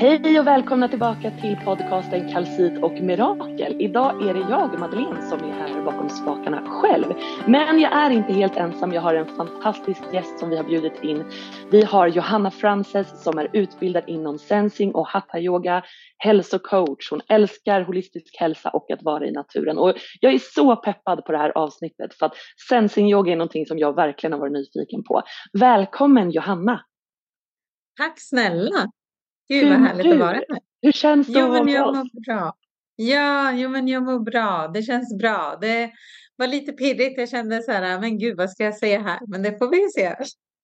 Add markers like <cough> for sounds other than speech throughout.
Hej och välkomna tillbaka till podcasten Kalsit och Mirakel. Idag är det jag, Madeleine, som är här bakom spakarna själv. Men jag är inte helt ensam. Jag har en fantastisk gäst som vi har bjudit in. Vi har Johanna Frances som är utbildad inom sensing och hatha yoga, hälsocoach. Hon älskar holistisk hälsa och att vara i naturen. Och jag är så peppad på det här avsnittet för att sensing yoga är någonting som jag verkligen har varit nyfiken på. Välkommen Johanna! Tack snälla! Gud vad härligt att vara här. Hur känns det jo, att vara men jag mår bra. Ja, jo, men jag mår bra. Det känns bra. Det var lite pirrigt. Jag kände så här, men gud, vad ska jag säga här? Men det får vi se.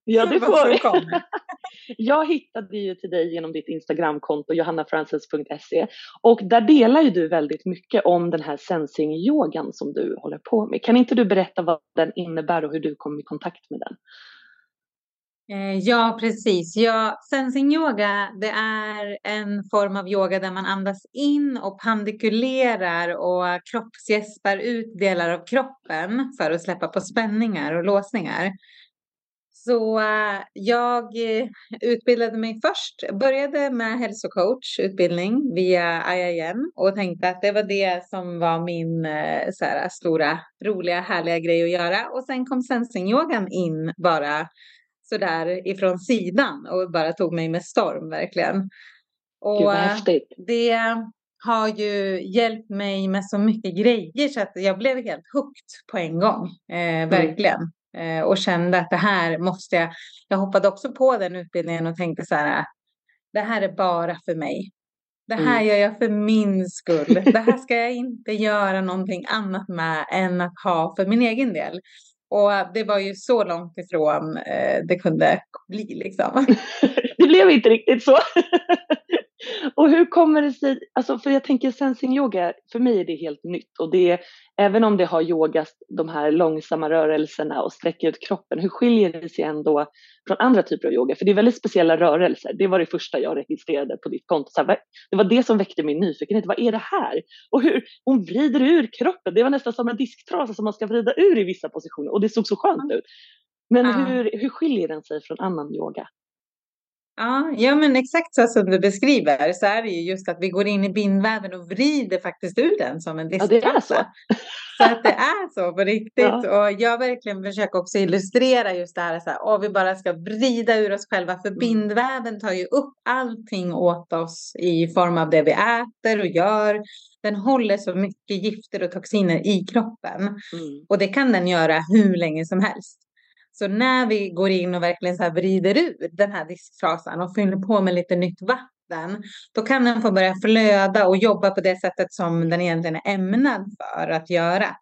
Ja, <laughs> det får vi. <laughs> Jag hittade ju till dig genom ditt Instagramkonto johannafrances.se och där delar ju du väldigt mycket om den här sensing-yogan som du håller på med. Kan inte du berätta vad den innebär och hur du kom i kontakt med den? Eh, ja, precis. Ja, sensing yoga, det är en form av yoga där man andas in och pandikulerar och kroppsgäspar ut delar av kroppen för att släppa på spänningar och låsningar. Så eh, jag eh, utbildade mig först, började med hälsocoachutbildning via IIN och tänkte att det var det som var min så här, stora, roliga, härliga grej att göra. Och sen kom sensing-yogan in bara sådär ifrån sidan och bara tog mig med storm verkligen. Gud Och vad eh, häftigt. det har ju hjälpt mig med så mycket grejer så att jag blev helt hooked på en gång. Eh, verkligen. Eh, och kände att det här måste jag. Jag hoppade också på den utbildningen och tänkte så här. Det här är bara för mig. Det här Mm. gör jag för min skull. Det här ska jag inte göra någonting annat med än att ha för min egen del. Och det var ju så långt ifrån eh, det kunde bli liksom. <laughs> Det blev inte riktigt så. <laughs> Och hur kommer det sig, alltså för jag tänker sensing yoga, för mig är det helt nytt och det är, även om det har yogat de här långsamma rörelserna och sträcka ut kroppen, hur skiljer det sig ändå från andra typer av yoga? För det är väldigt speciella rörelser, det var det första jag registrerade på ditt konto. Så här, det var det som väckte min nyfikenhet, vad är det här? Och hur hon vrider ur kroppen, det var nästan som en disktrasa som man ska vrida ur i vissa positioner och det såg så skönt ut. Men Ja. hur, hur skiljer den sig från annan yoga? Ja, ja, men exakt så som du beskriver så är det ju just att vi går in i bindväven och vrider faktiskt ur den som en Ja, det är så. Så att det är så på riktigt. Ja. Och jag verkligen försöker också illustrera just det här, så här vi bara ska vrida ur oss själva. För Mm. bindväven tar ju upp allting åt oss i form av det vi äter och gör. Den håller så mycket gifter och toxiner i kroppen. Mm. Och det kan den göra hur länge som helst. Så när vi går in och verkligen så här vrider ur den här disktrasan och fyller på med lite nytt vatten, då kan den få börja flöda och jobba på det sättet som den egentligen är ämnad för att göra.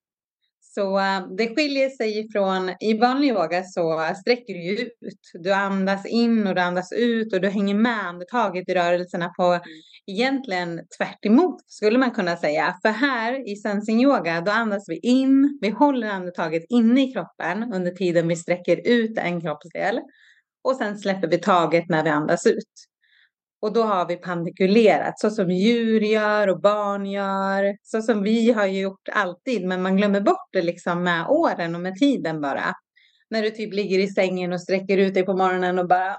Så eh, det skiljer sig ifrån, i vanlig yoga så sträcker du ut. Du andas in och du andas ut och du hänger med andetaget i rörelserna på egentligen tvärt emot, skulle man kunna säga. För här i sensing yoga, då andas vi in, vi håller andetaget inne i kroppen under tiden vi sträcker ut en kroppsdel. Och sen släpper vi taget när vi andas ut. Och då har vi pandikulerat, så som djur gör och barn gör, så som vi har gjort alltid, men man glömmer bort det liksom med åren och med tiden bara. När du typ ligger i sängen och sträcker ut dig på morgonen och bara...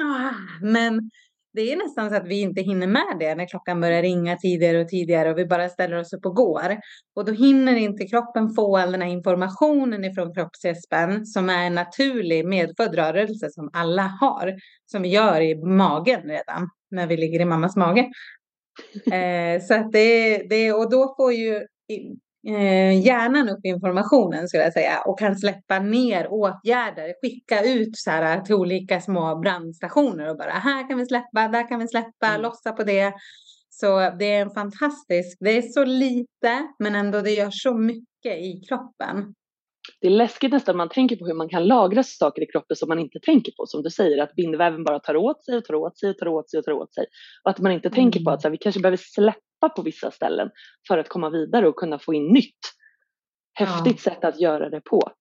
Ah, men det är nästan så att vi inte hinner med det när klockan börjar ringa tidigare och tidigare och vi bara ställer oss upp och går. Och då hinner inte kroppen få all den här informationen ifrån kroppsgäspen som är en naturlig medfödd rörelse som alla har. Som vi gör i magen redan när vi ligger i mammas mage. <laughs> Eh, så att det, det, och då får ju eh, hjärnan upp informationen skulle jag säga och kan släppa ner åtgärder, skicka ut så här till olika små brandstationer och bara här kan vi släppa, där kan vi släppa, Mm. lossa på det. Så det är en fantastisk, det är så lite men ändå det gör så mycket i kroppen. Det är läskigt nästan man tänker på hur man kan lagra saker i kroppen som man inte tänker på. Som du säger, att bindväven bara tar åt sig och tar åt sig och tar åt sig och tar åt sig. Och att man inte tänker på Mm. att så här, vi kanske behöver släppa på vissa ställen för att komma vidare och kunna få in nytt. Häftigt sätt att göra det på.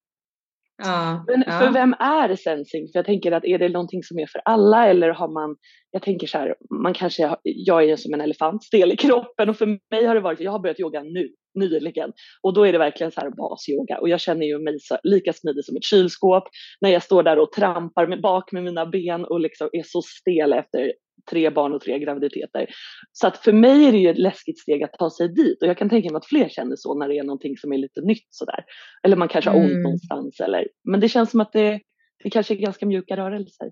Ja, Men ja. för vem är sensing? För jag tänker att är det någonting som är för alla eller har man, jag tänker så här, man kanske, jag är som en elefant, stel i kroppen och för mig har det varit, jag har börjat yoga nu, nyligen och då är det verkligen så här basyoga och jag känner ju mig så, lika smidig som ett kylskåp när jag står där och trampar med, bak med mina ben och liksom är så stel efter tre barn och tre graviditeter. Så att för mig är det ju ett läskigt steg att ta sig dit och jag kan tänka mig att fler känner så när det är någonting som är lite nytt sådär. Eller man kanske har ont mm. någonstans eller, men det känns som att det, det kanske är ganska mjuka rörelser.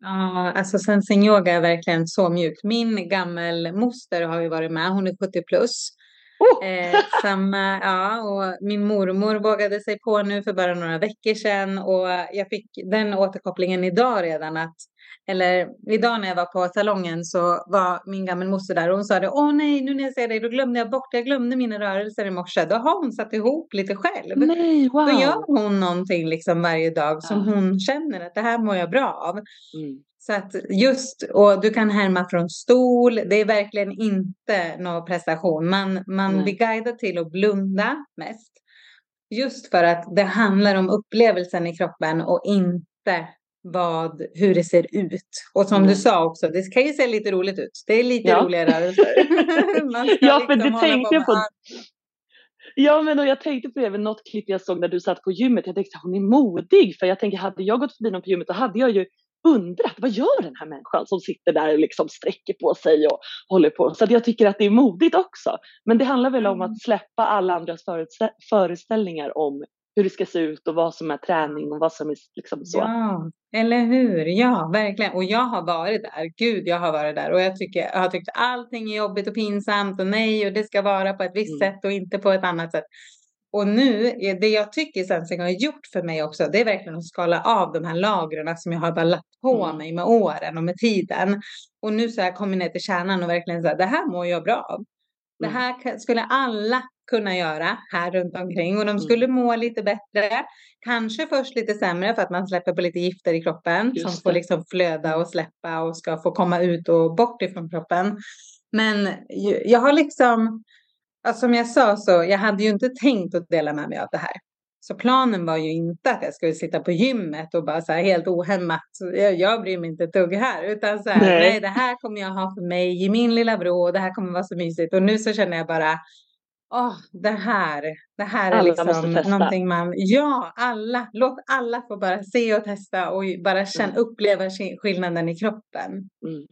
Ja, alltså sensing yoga är verkligen så mjukt. Min gammelmoster har ju varit med, hon är 70 plus. Oh! Eh, samma, ja, och min mormor vågade sig på nu för bara några veckor sedan och jag fick den återkopplingen idag redan att eller idag när jag var på salongen så var min gammelmoster där och hon sa det. Åh nej, nu när jag ser dig då glömde jag bort, jag glömde mina rörelser i morse. Då har hon satt ihop lite själv. Nej, wow. Då gör hon någonting liksom varje dag som ja. hon känner att det här mår jag bra av. Mm. Så att just, och du kan härma från stol, det är verkligen inte någon prestation. Man, man blir guidad till att blunda mest. Just för att det handlar om upplevelsen i kroppen och inte vad, hur det ser ut. Och som mm. du sa också, det kan ju se lite roligt ut. Det är lite ja. roliga rörelser. <laughs> <laughs> ja, för liksom det tänkte jag på. på Ja, men och jag tänkte på det, även något klipp jag såg när du satt på gymmet. Jag tänkte hon är modig. För jag tänker, hade jag gått förbi någon på gymmet då hade jag ju undrat, vad gör den här människan som sitter där och liksom sträcker på sig och håller på. Så jag tycker att det är modigt också. Men det handlar väl om att mm. släppa alla andras föreställningar om hur det ska se ut och vad som är träning och vad som är liksom så. Ja, eller hur? Ja, verkligen. Och jag har varit där. Gud, jag har varit där och jag, tycker, jag har tyckt allting är jobbigt och pinsamt och nej och det ska vara på ett visst mm. sätt och inte på ett annat sätt. Och nu, det jag tycker Sensing har gjort för mig också, det är verkligen att skala av de här lagren som jag har bara lagt på mm. mig med åren och med tiden. Och nu så har jag kommit ner till kärnan och verkligen så här, det här mår jag bra av. Det mm. här skulle alla kunna göra här runt omkring och de mm. skulle må lite bättre. Kanske först lite sämre för att man släpper på lite gifter i kroppen Just som får liksom flöda och släppa och ska få komma ut och bort ifrån kroppen. Men jag har liksom, alltså som jag sa så, jag hade ju inte tänkt att dela med mig av det här. Så planen var ju inte att jag skulle sitta på gymmet och bara så här helt ohämmat. Jag, jag bryr mig inte ett dugg här. Utan så här, nej. nej. det här kommer jag ha för mig i min lilla vrå. Och det här kommer vara så mysigt. Och nu så känner jag bara, åh, det här, det här är alla liksom någonting man, ja, alla, låt alla få bara se och testa och bara känna, mm. uppleva skillnaden i kroppen. Mm.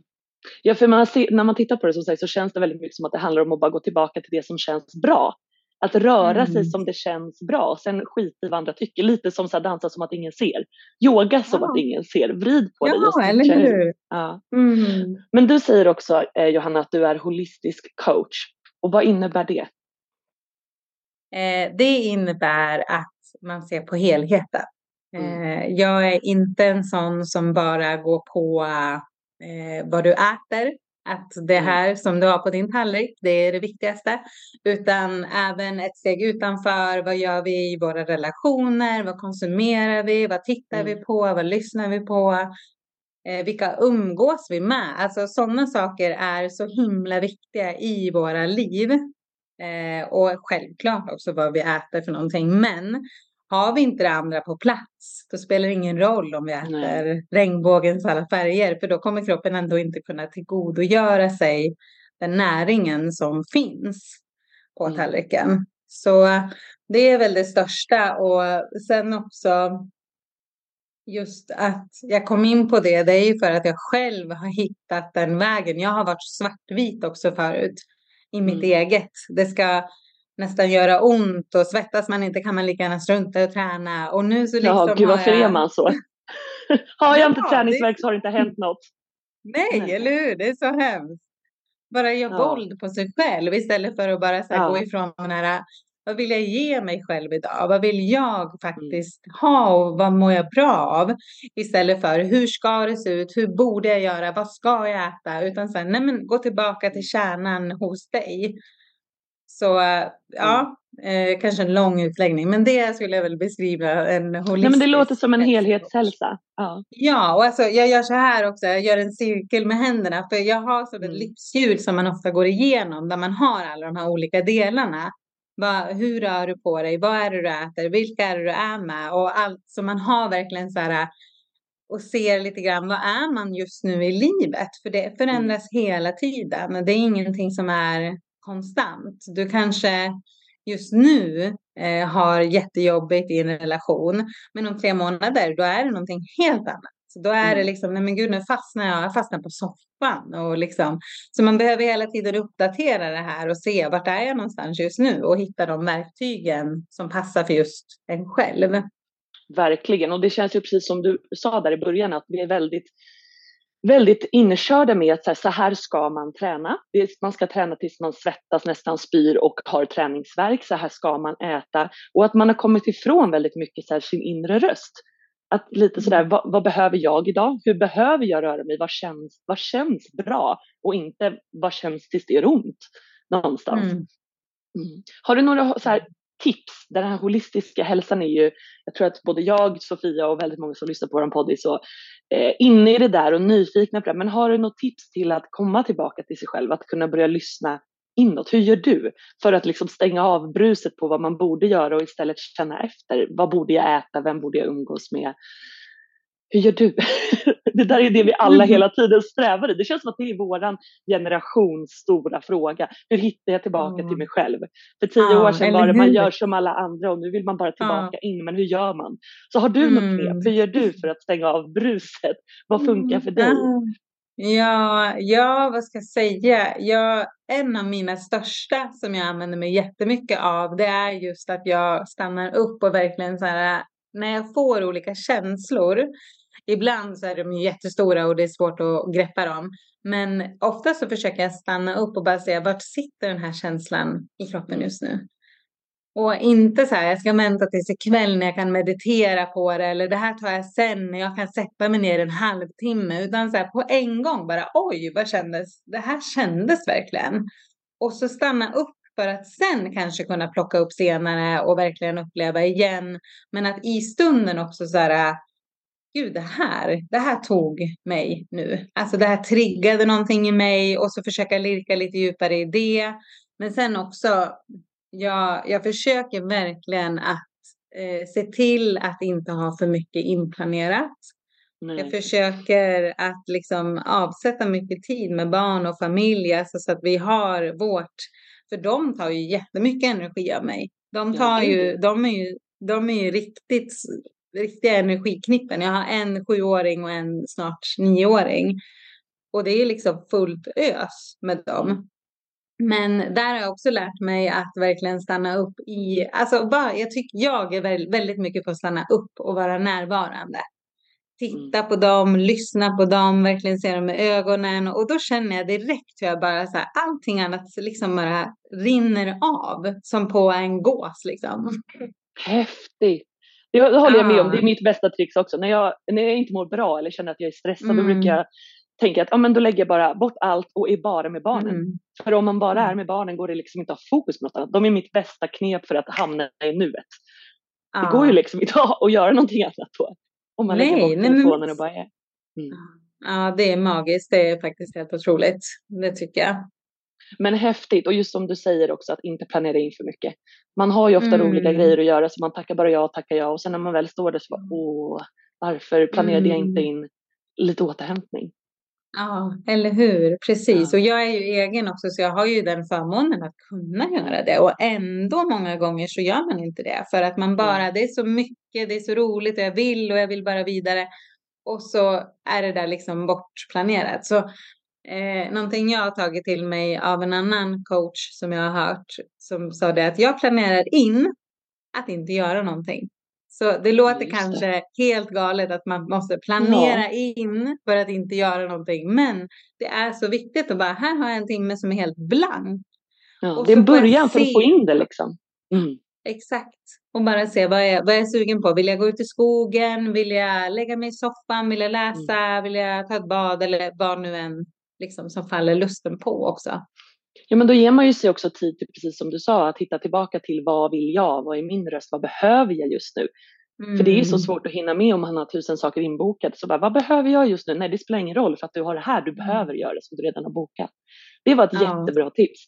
Ja, för man ser, när man tittar på det som sagt, så känns det väldigt mycket som att det handlar om att bara gå tillbaka till det som känns bra. Att röra mm. sig som det känns bra, sen skit i vad andra tycker. Lite som att dansa som att ingen ser. Yoga som ja. att ingen ser. Vrid på ja, det. Ja, eller hur. Ja. Mm. Men du säger också, eh, Johanna, att du är holistisk coach. Och vad innebär det? Eh, det innebär att man ser på helheten. Mm. Eh, jag är inte en sån som bara går på eh, vad du äter. Att det mm. här som du har på din tallrik, det är det viktigaste. Utan även ett steg utanför. Vad gör vi i våra relationer? Vad konsumerar vi? Vad tittar mm. vi på? Vad lyssnar vi på? Eh, vilka umgås vi med? Alltså sådana saker är så himla viktiga i våra liv. Eh, och självklart också vad vi äter för någonting. Men har vi inte det andra på plats, då spelar det ingen roll om vi äter Nej. regnbågens alla färger, för då kommer kroppen ändå inte kunna tillgodogöra sig den näringen som finns på mm. tallriken. Så det är väl det största och sen också just att jag kom in på det, det är ju för att jag själv har hittat den vägen. Jag har varit svartvit också förut i mitt mm. eget. Det ska nästan göra ont och svettas man inte kan man lika gärna strunta och träna. Och nu så liksom ja, gud varför jag... är man så? <laughs> har jag inte ja, träningsvärk det... så har det inte hänt något. Nej, Nej, eller hur? Det är så hemskt. Bara göra ja. våld på sig själv istället för att bara så här, ja. gå ifrån den här vad vill jag ge mig själv idag? Vad vill jag mm. faktiskt ha och vad mår jag bra av? Istället för hur ska det se ut? Hur borde jag göra? Vad ska jag äta? Utan sen, nej men gå tillbaka till kärnan hos dig. Så ja, mm. eh, kanske en lång utläggning, men det skulle jag väl beskriva en holistisk. Nej, men det låter som en helhetshälsa. Ja, ja och alltså, jag gör så här också, jag gör en cirkel med händerna, för jag har som ett mm. livshjul som man ofta går igenom, där man har alla de här olika delarna. Va, hur rör du på dig? Vad är det du äter? Vilka är det du är med? Och allt så man har verkligen så här och ser lite grann vad är man just nu i livet? För det förändras mm. hela tiden. Det är ingenting som är konstant. Du kanske just nu eh, har jättejobbigt i en relation, men om tre månader då är det någonting helt annat. Så då är det Mm. liksom, nej men gud nu fastnar jag, jag fastnar på soffan. Och liksom, så man behöver hela tiden uppdatera det här och se vart är jag någonstans just nu och hitta de verktygen som passar för just en själv. Verkligen, och det känns ju precis som du sa där i början att vi är väldigt, väldigt inkörda med att så här, så här ska man träna. Man ska träna tills man svettas, nästan spyr och har träningsvärk. Så här ska man äta. Och att man har kommit ifrån väldigt mycket så här, sin inre röst. Att lite sådär, vad, vad behöver jag idag? Hur behöver jag röra mig? Vad känns, vad känns bra? Och inte vad känns tills det gör ont någonstans. Mm. Mm. Har du några så här, tips? Den här holistiska hälsan är ju, jag tror att både jag, Sofia och väldigt många som lyssnar på vår podd är så eh, inne i det där och nyfikna på det. Men har du något tips till att komma tillbaka till sig själv, att kunna börja lyssna inåt? Hur gör du för att liksom stänga av bruset på vad man borde göra och istället känna efter? Vad borde jag äta? Vem borde jag umgås med? Hur gör du? <laughs> det där är det vi alla Mm. hela tiden strävar i. Det känns som att det är våran generations stora fråga. Hur hittar jag tillbaka Ja. till mig själv? För tio Ja, år sedan var det man gör som alla andra och nu vill man bara tillbaka in. Men hur gör man? Så har du Mm. något knep? Hur gör du för att stänga av bruset? Vad funkar för dig? Ah. Ja, ja, vad ska jag säga? Ja, en av mina största som jag använder mig jättemycket av, det är just att jag stannar upp och verkligen så här, när jag får olika känslor, ibland så är de ju jättestora och det är svårt att greppa dem, men ofta så försöker jag stanna upp och bara säga, vart sitter den här känslan i kroppen just nu? Och inte så här, jag ska vänta tills ikväll när jag kan meditera på det eller det här tar jag sen när jag kan sätta mig ner en halvtimme. Utan så här på en gång bara oj, vad kändes? Det här kändes verkligen. Och så stanna upp för att sen kanske kunna plocka upp senare och verkligen uppleva igen. Men att i stunden också så här, gud det här, det här tog mig nu. Alltså det här triggade någonting i mig och så försöka lirka lite djupare i det. Men sen också jag, jag försöker verkligen att eh, se till att inte ha för mycket inplanerat. Jag Nej. försöker att liksom avsätta mycket tid med barn och familj, alltså så att vi har vårt, för de tar ju jättemycket energi av mig. De tar ju, de är ju, de är ju riktigt, riktiga energiknippen. Jag har en sjuåring och en snart nioåring. Och det är liksom fullt ös med dem. Men där har jag också lärt mig att verkligen stanna upp i, alltså bara, jag tycker jag är väl- väldigt mycket på att stanna upp och vara närvarande. Titta på dem, lyssna på dem, verkligen se dem i ögonen och då känner jag direkt hur jag bara så här, allting annat liksom bara rinner av som på en gås liksom. Häftigt! Det, håller jag med om. Det är mitt bästa trix också. När jag, när jag inte mår bra eller känner att jag är stressad, då Mm. brukar jag tänka att ja, men då lägger jag bara bort allt och är bara med barnen. Mm. För om man bara är med barnen går det liksom inte att ha fokus på något annat. De är mitt bästa knep för att hamna i nuet. Det går ju liksom inte att göra någonting annat då. Om man lägger Nej, bort nej, men- telefonen och bara är. Mm. Ja, det är magiskt. Det är faktiskt helt otroligt. Det tycker jag. Men häftigt och just som du säger också att inte planera in för mycket. Man har ju ofta Mm. roliga grejer att göra så man tackar bara ja, tackar ja och sen när man väl står där så bara åh, varför planerade jag inte in lite återhämtning? Ja, eller hur? Precis. Ja. Och jag är ju egen också, så jag har ju den förmånen att kunna göra det. Och ändå många gånger så gör man inte det. För att man bara, det är så mycket, det är så roligt och jag vill och jag vill bara vidare. Och så är det där liksom bortplanerat. Så eh, någonting jag har tagit till mig av en annan coach som jag har hört, som sa det att jag planerar in att inte göra någonting. Så det låter Just det. kanske helt galet att man måste planera in för att inte göra någonting. Men det är så viktigt att bara, här har jag en timme som är helt blank. Ja, det är en jag början för att få in det liksom. Mm. Exakt. Och bara se vad jag, vad jag är sugen på. Vill jag gå ut i skogen? Vill jag lägga mig i soffan? Vill jag läsa? Vill jag ta ett bad? Eller vad nu än liksom, som faller lusten på också. Ja, men då ger man ju sig också tid till, precis som du sa, att hitta tillbaka till vad vill jag? Vad är min röst? Vad behöver jag just nu? För det är så Mm. svårt att hinna med om man har tusen saker inbokade. Så bara, vad behöver jag just nu? Nej, det spelar ingen roll för att du har det här du behöver göra som du redan har bokat. Det var ett Mm. Ja. jättebra tips.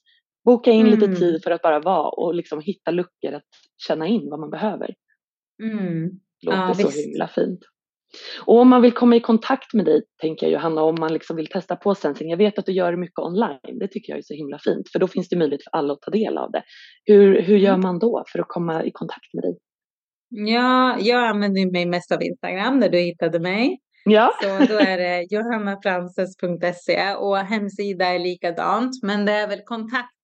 Boka in lite Mm. tid för att bara vara och liksom hitta luckor att känna in vad man behöver. Mm. Låter Ja, så visst. himla fint. Och om man vill komma i kontakt med dig, tänker jag Johanna, om man liksom vill testa på sensing. Jag vet att du gör mycket online. Det tycker jag är så himla fint, för då finns det möjlighet för alla att ta del av det. Hur, hur gör Mm. man då för att komma i kontakt med dig? Ja, jag använder mig mest av Instagram där du hittade mig. Ja. Så då är det <laughs> johannafrances.se och hemsida är likadant. Men det är väl kontakt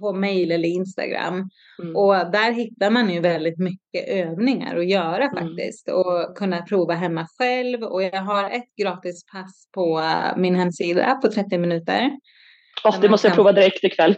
på mail eller Instagram. Mm. Och där hittar man ju väldigt mycket övningar att göra Mm. faktiskt. Och kunna prova hemma själv. Och jag har ett gratis pass på min hemsida på 30 minuter. Åh, det måste jag prova direkt ikväll.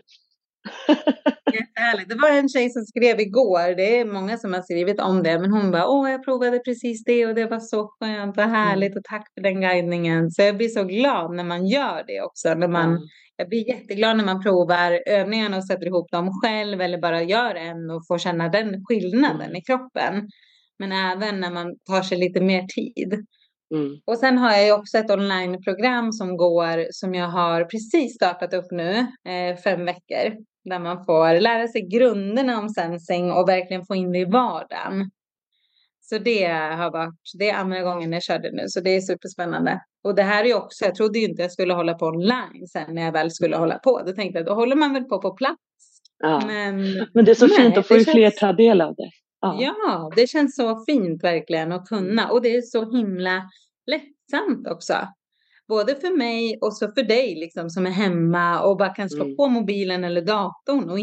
Jättehärligt. Det var en tjej som skrev igår, det är många som har skrivit om det, men hon bara, åh jag provade precis det och det var så skönt och härligt och tack för den guidningen. Så jag blir så glad när man gör det också. När man, Mm. Jag blir jätteglad när man provar övningarna och sätter ihop dem själv eller bara gör en och får känna den skillnaden Mm. i kroppen. Men även när man tar sig lite mer tid. Mm. Och sen har jag ju också ett onlineprogram som går, som jag har precis startat upp nu, eh, fem veckor. Där man får lära sig grunderna om sensing och verkligen få in det i vardagen. Så det har varit, det är andra gången jag körde nu, så det är superspännande. Och det här är ju också, jag trodde ju inte jag skulle hålla på online sen när jag väl skulle hålla på. Då tänkte jag, då håller man väl på på plats. Ja. Men Men det är så Nej, fint, får det ju fler känns- ta del av det. Ja. Ja, det känns så fint verkligen att kunna. Och det är så himla lättsamt också. Både för mig och så för dig liksom som är hemma och bara kan slå Mm. på mobilen eller datorn och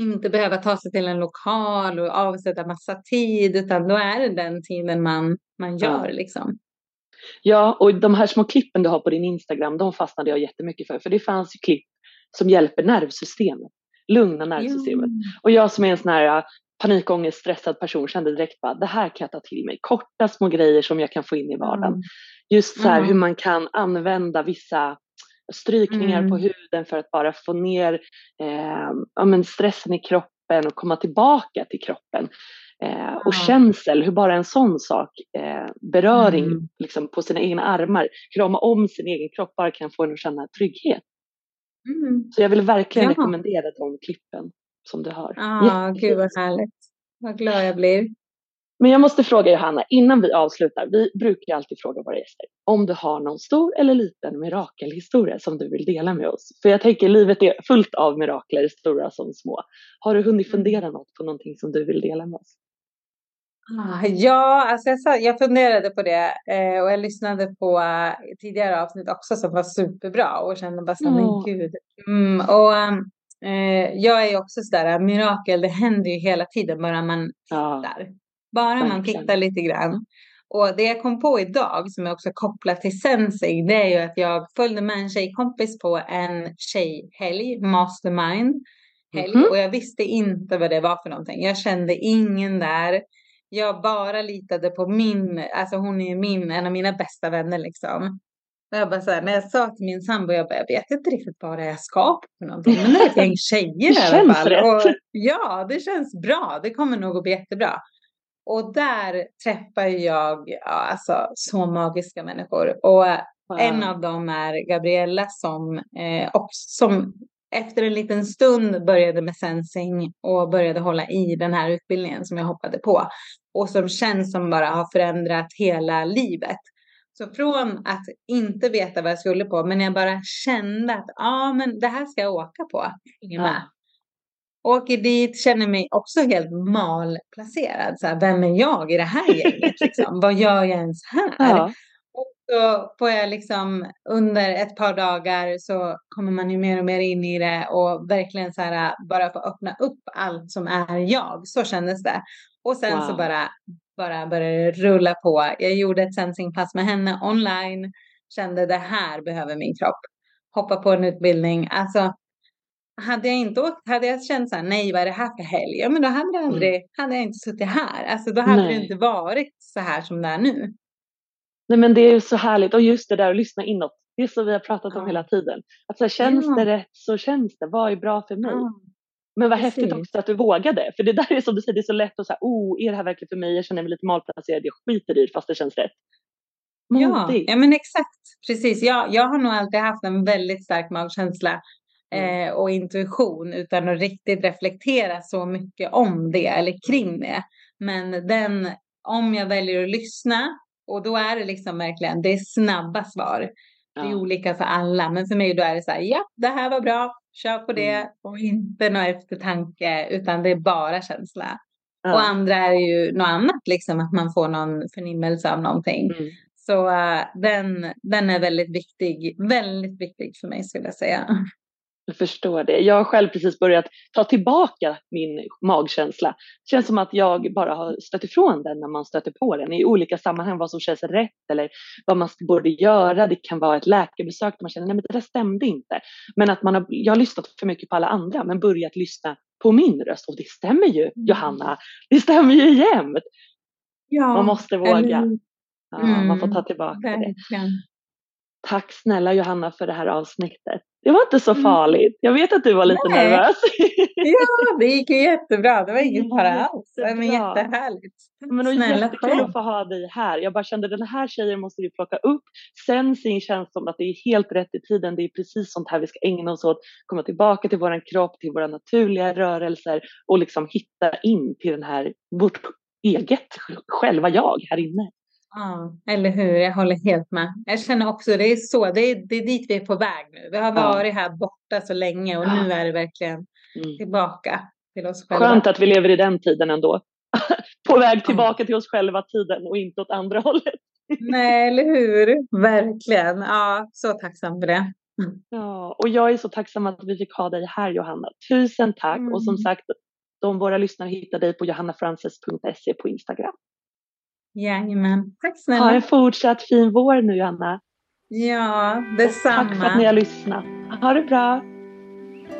inte behöva ta sig till en lokal och avsätta massa tid utan då är det den tiden man, man gör Ja. liksom. Ja, och de här små klippen du har på din Instagram, de fastnade jag jättemycket för. För det fanns ju klipp som hjälper nervsystemet, lugna nervsystemet. Och jag som är en sån här panikångest, stressad person kände direkt bara, det här kan jag ta till mig. Korta små grejer som jag kan få in i vardagen. Mm. Just så här Mm. hur man kan använda vissa strykningar på Mm. huden för att bara få ner eh, ja, men stressen i kroppen och komma tillbaka till kroppen. Eh, och känsel, hur bara en sån sak, eh, beröring Mm. liksom, på sina egna armar, krama om sin egen kropp bara kan få en att känna trygghet. Mm. Så jag vill verkligen Ja. rekommendera de klippen som du har. Ja, Jättefint. gud vad härligt. Vad glad jag blir. Men jag måste fråga Johanna, innan vi avslutar, vi brukar ju alltid fråga våra gäster om du har någon stor eller liten mirakelhistoria som du vill dela med oss. För jag tänker livet är fullt av mirakler, stora som små. Har du hunnit fundera något på någonting som du vill dela med oss? Ah, Ja, alltså jag, sa, jag funderade på det eh, och jag lyssnade på eh, tidigare avsnitt också som var superbra och kände bara så men gud. Mm, och eh, jag är också sådär, mirakel, det händer ju hela tiden bara man Ja, tittar. Bara man tittar lite grann. Och det jag kom på idag som är också kopplat till sensing, det är ju att jag följde med en tjejkompis på en tjejhelg, mastermind helg Mhm. och jag visste inte vad det var för någonting. Jag kände ingen där. Jag bara litade på min, alltså hon är min, en av mina bästa vänner liksom. Och jag bara så här, när jag sa till min sambo, jag, bara, jag vet inte riktigt vad det är jag ska på någonting. Men det är ett gäng <laughs> tjejer i alla fall. Och, ja, det känns bra. Det kommer nog att bli jättebra. Och där träffar jag ja, alltså, så magiska människor. Och en av dem är Gabriella som, eh, och som efter en liten stund började med sensing och började hålla i den här utbildningen som jag hoppade på. Och som känns som bara har förändrat hela livet. Så från att inte veta vad jag skulle på, men jag bara kände att ja, men det här ska jag åka på. Hänger med. Åker dit, känner mig också helt malplacerad. Så här, vem är jag i det här gänget? Liksom? Vad gör jag ens här? Ja. Och så får jag liksom under ett par dagar så kommer man ju mer och mer in i det och verkligen så här bara få öppna upp allt som är jag. Så kändes det. Och sen så Wow. bara, bara började det rulla på. Jag gjorde ett sensingpass med henne online. Kände det här behöver min kropp. Hoppa på en utbildning. Alltså hade jag inte åkt, hade jag känt så här, nej vad är det här för helg? Ja men då hade, det aldrig, hade jag inte suttit här. Alltså då hade det Nej. inte varit så här som det är nu. Nej men det är ju så härligt och just det där att lyssna inåt. Det är så vi har pratat om Ja. hela tiden. Att så här, känns Ja. det rätt så känns det. Vad är bra för mig? Ja. Men vad häftigt precis. också att du vågade. För det där är som du säger, det är så lätt att säga, oh, är det här verkligen för mig? Jag känner mig lite malplacerad, jag skiter i det fast det känns rätt. Ja, Modigt. ja, men exakt. Precis. Jag, jag har nog alltid haft en väldigt stark magkänsla Mm. eh, och intuition utan att riktigt reflektera så mycket om det eller kring det. Men den, om jag väljer att lyssna och då är det liksom verkligen, det är snabba svar. Det är Ja. olika för alla, men för mig då är det så här, ja, det här var bra, kör på det Mm. och inte någon eftertanke utan det är bara känsla. Ja. Och andra är ju något annat, liksom att man får någon förnimmelse av någonting. Mm. Så uh, den, den är väldigt viktig, väldigt viktig för mig skulle jag säga. Jag förstår det. Jag har själv precis börjat ta tillbaka min magkänsla. Det känns som att jag bara har stött ifrån den när man stöter på den i olika sammanhang, vad som känns rätt eller vad man borde göra. Det kan vara ett läkarbesök där man känner, nej men det där stämde inte. Men att man har, jag har lyssnat för mycket på alla andra men börjat lyssna på min röst och det stämmer ju mm. Johanna, det stämmer ju jämt. Ja, man måste våga. Eller... Ja, mm, man får ta tillbaka verkligen. det. Tack snälla Johanna för det här avsnittet. Det var inte så mm. farligt. Jag vet att du var lite Nej. nervös. <laughs> ja, det gick ju jättebra. Det var ingen fara alls. Det var jättehärligt. Men det snälla jättekul att få ha dig här. Jag bara kände den här tjejen måste vi plocka upp. Sensing känns som att det är helt rätt i tiden. Det är precis sånt här vi ska ägna oss åt. Komma tillbaka till våran kropp, till våra naturliga rörelser och liksom hitta in till den här, vårt eget själva jag här inne. Ja, eller hur? Jag håller helt med. Jag känner också det är så. Det är, det är dit vi är på väg nu. Vi har varit här borta så länge och nu är det verkligen mm. tillbaka till oss själva. Skönt att vi lever i den tiden ändå. <laughs> på väg tillbaka till oss själva tiden och inte åt andra hållet. <laughs> Nej, eller hur? Verkligen. Ja, så tacksam för det. Ja, och jag är så tacksam att vi fick ha dig här Johanna. Tusen tack mm. och som mm. sagt, de våra lyssnare hittar dig på johannafrances.se på Instagram. Jajamän. Tack snälla. Ha en fortsatt fin vår nu Anna. Ja, detsamma. tack för att ni har lyssnat. Ha det bra.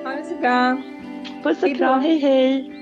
Ha det så bra. Puss och kram. Hej hej.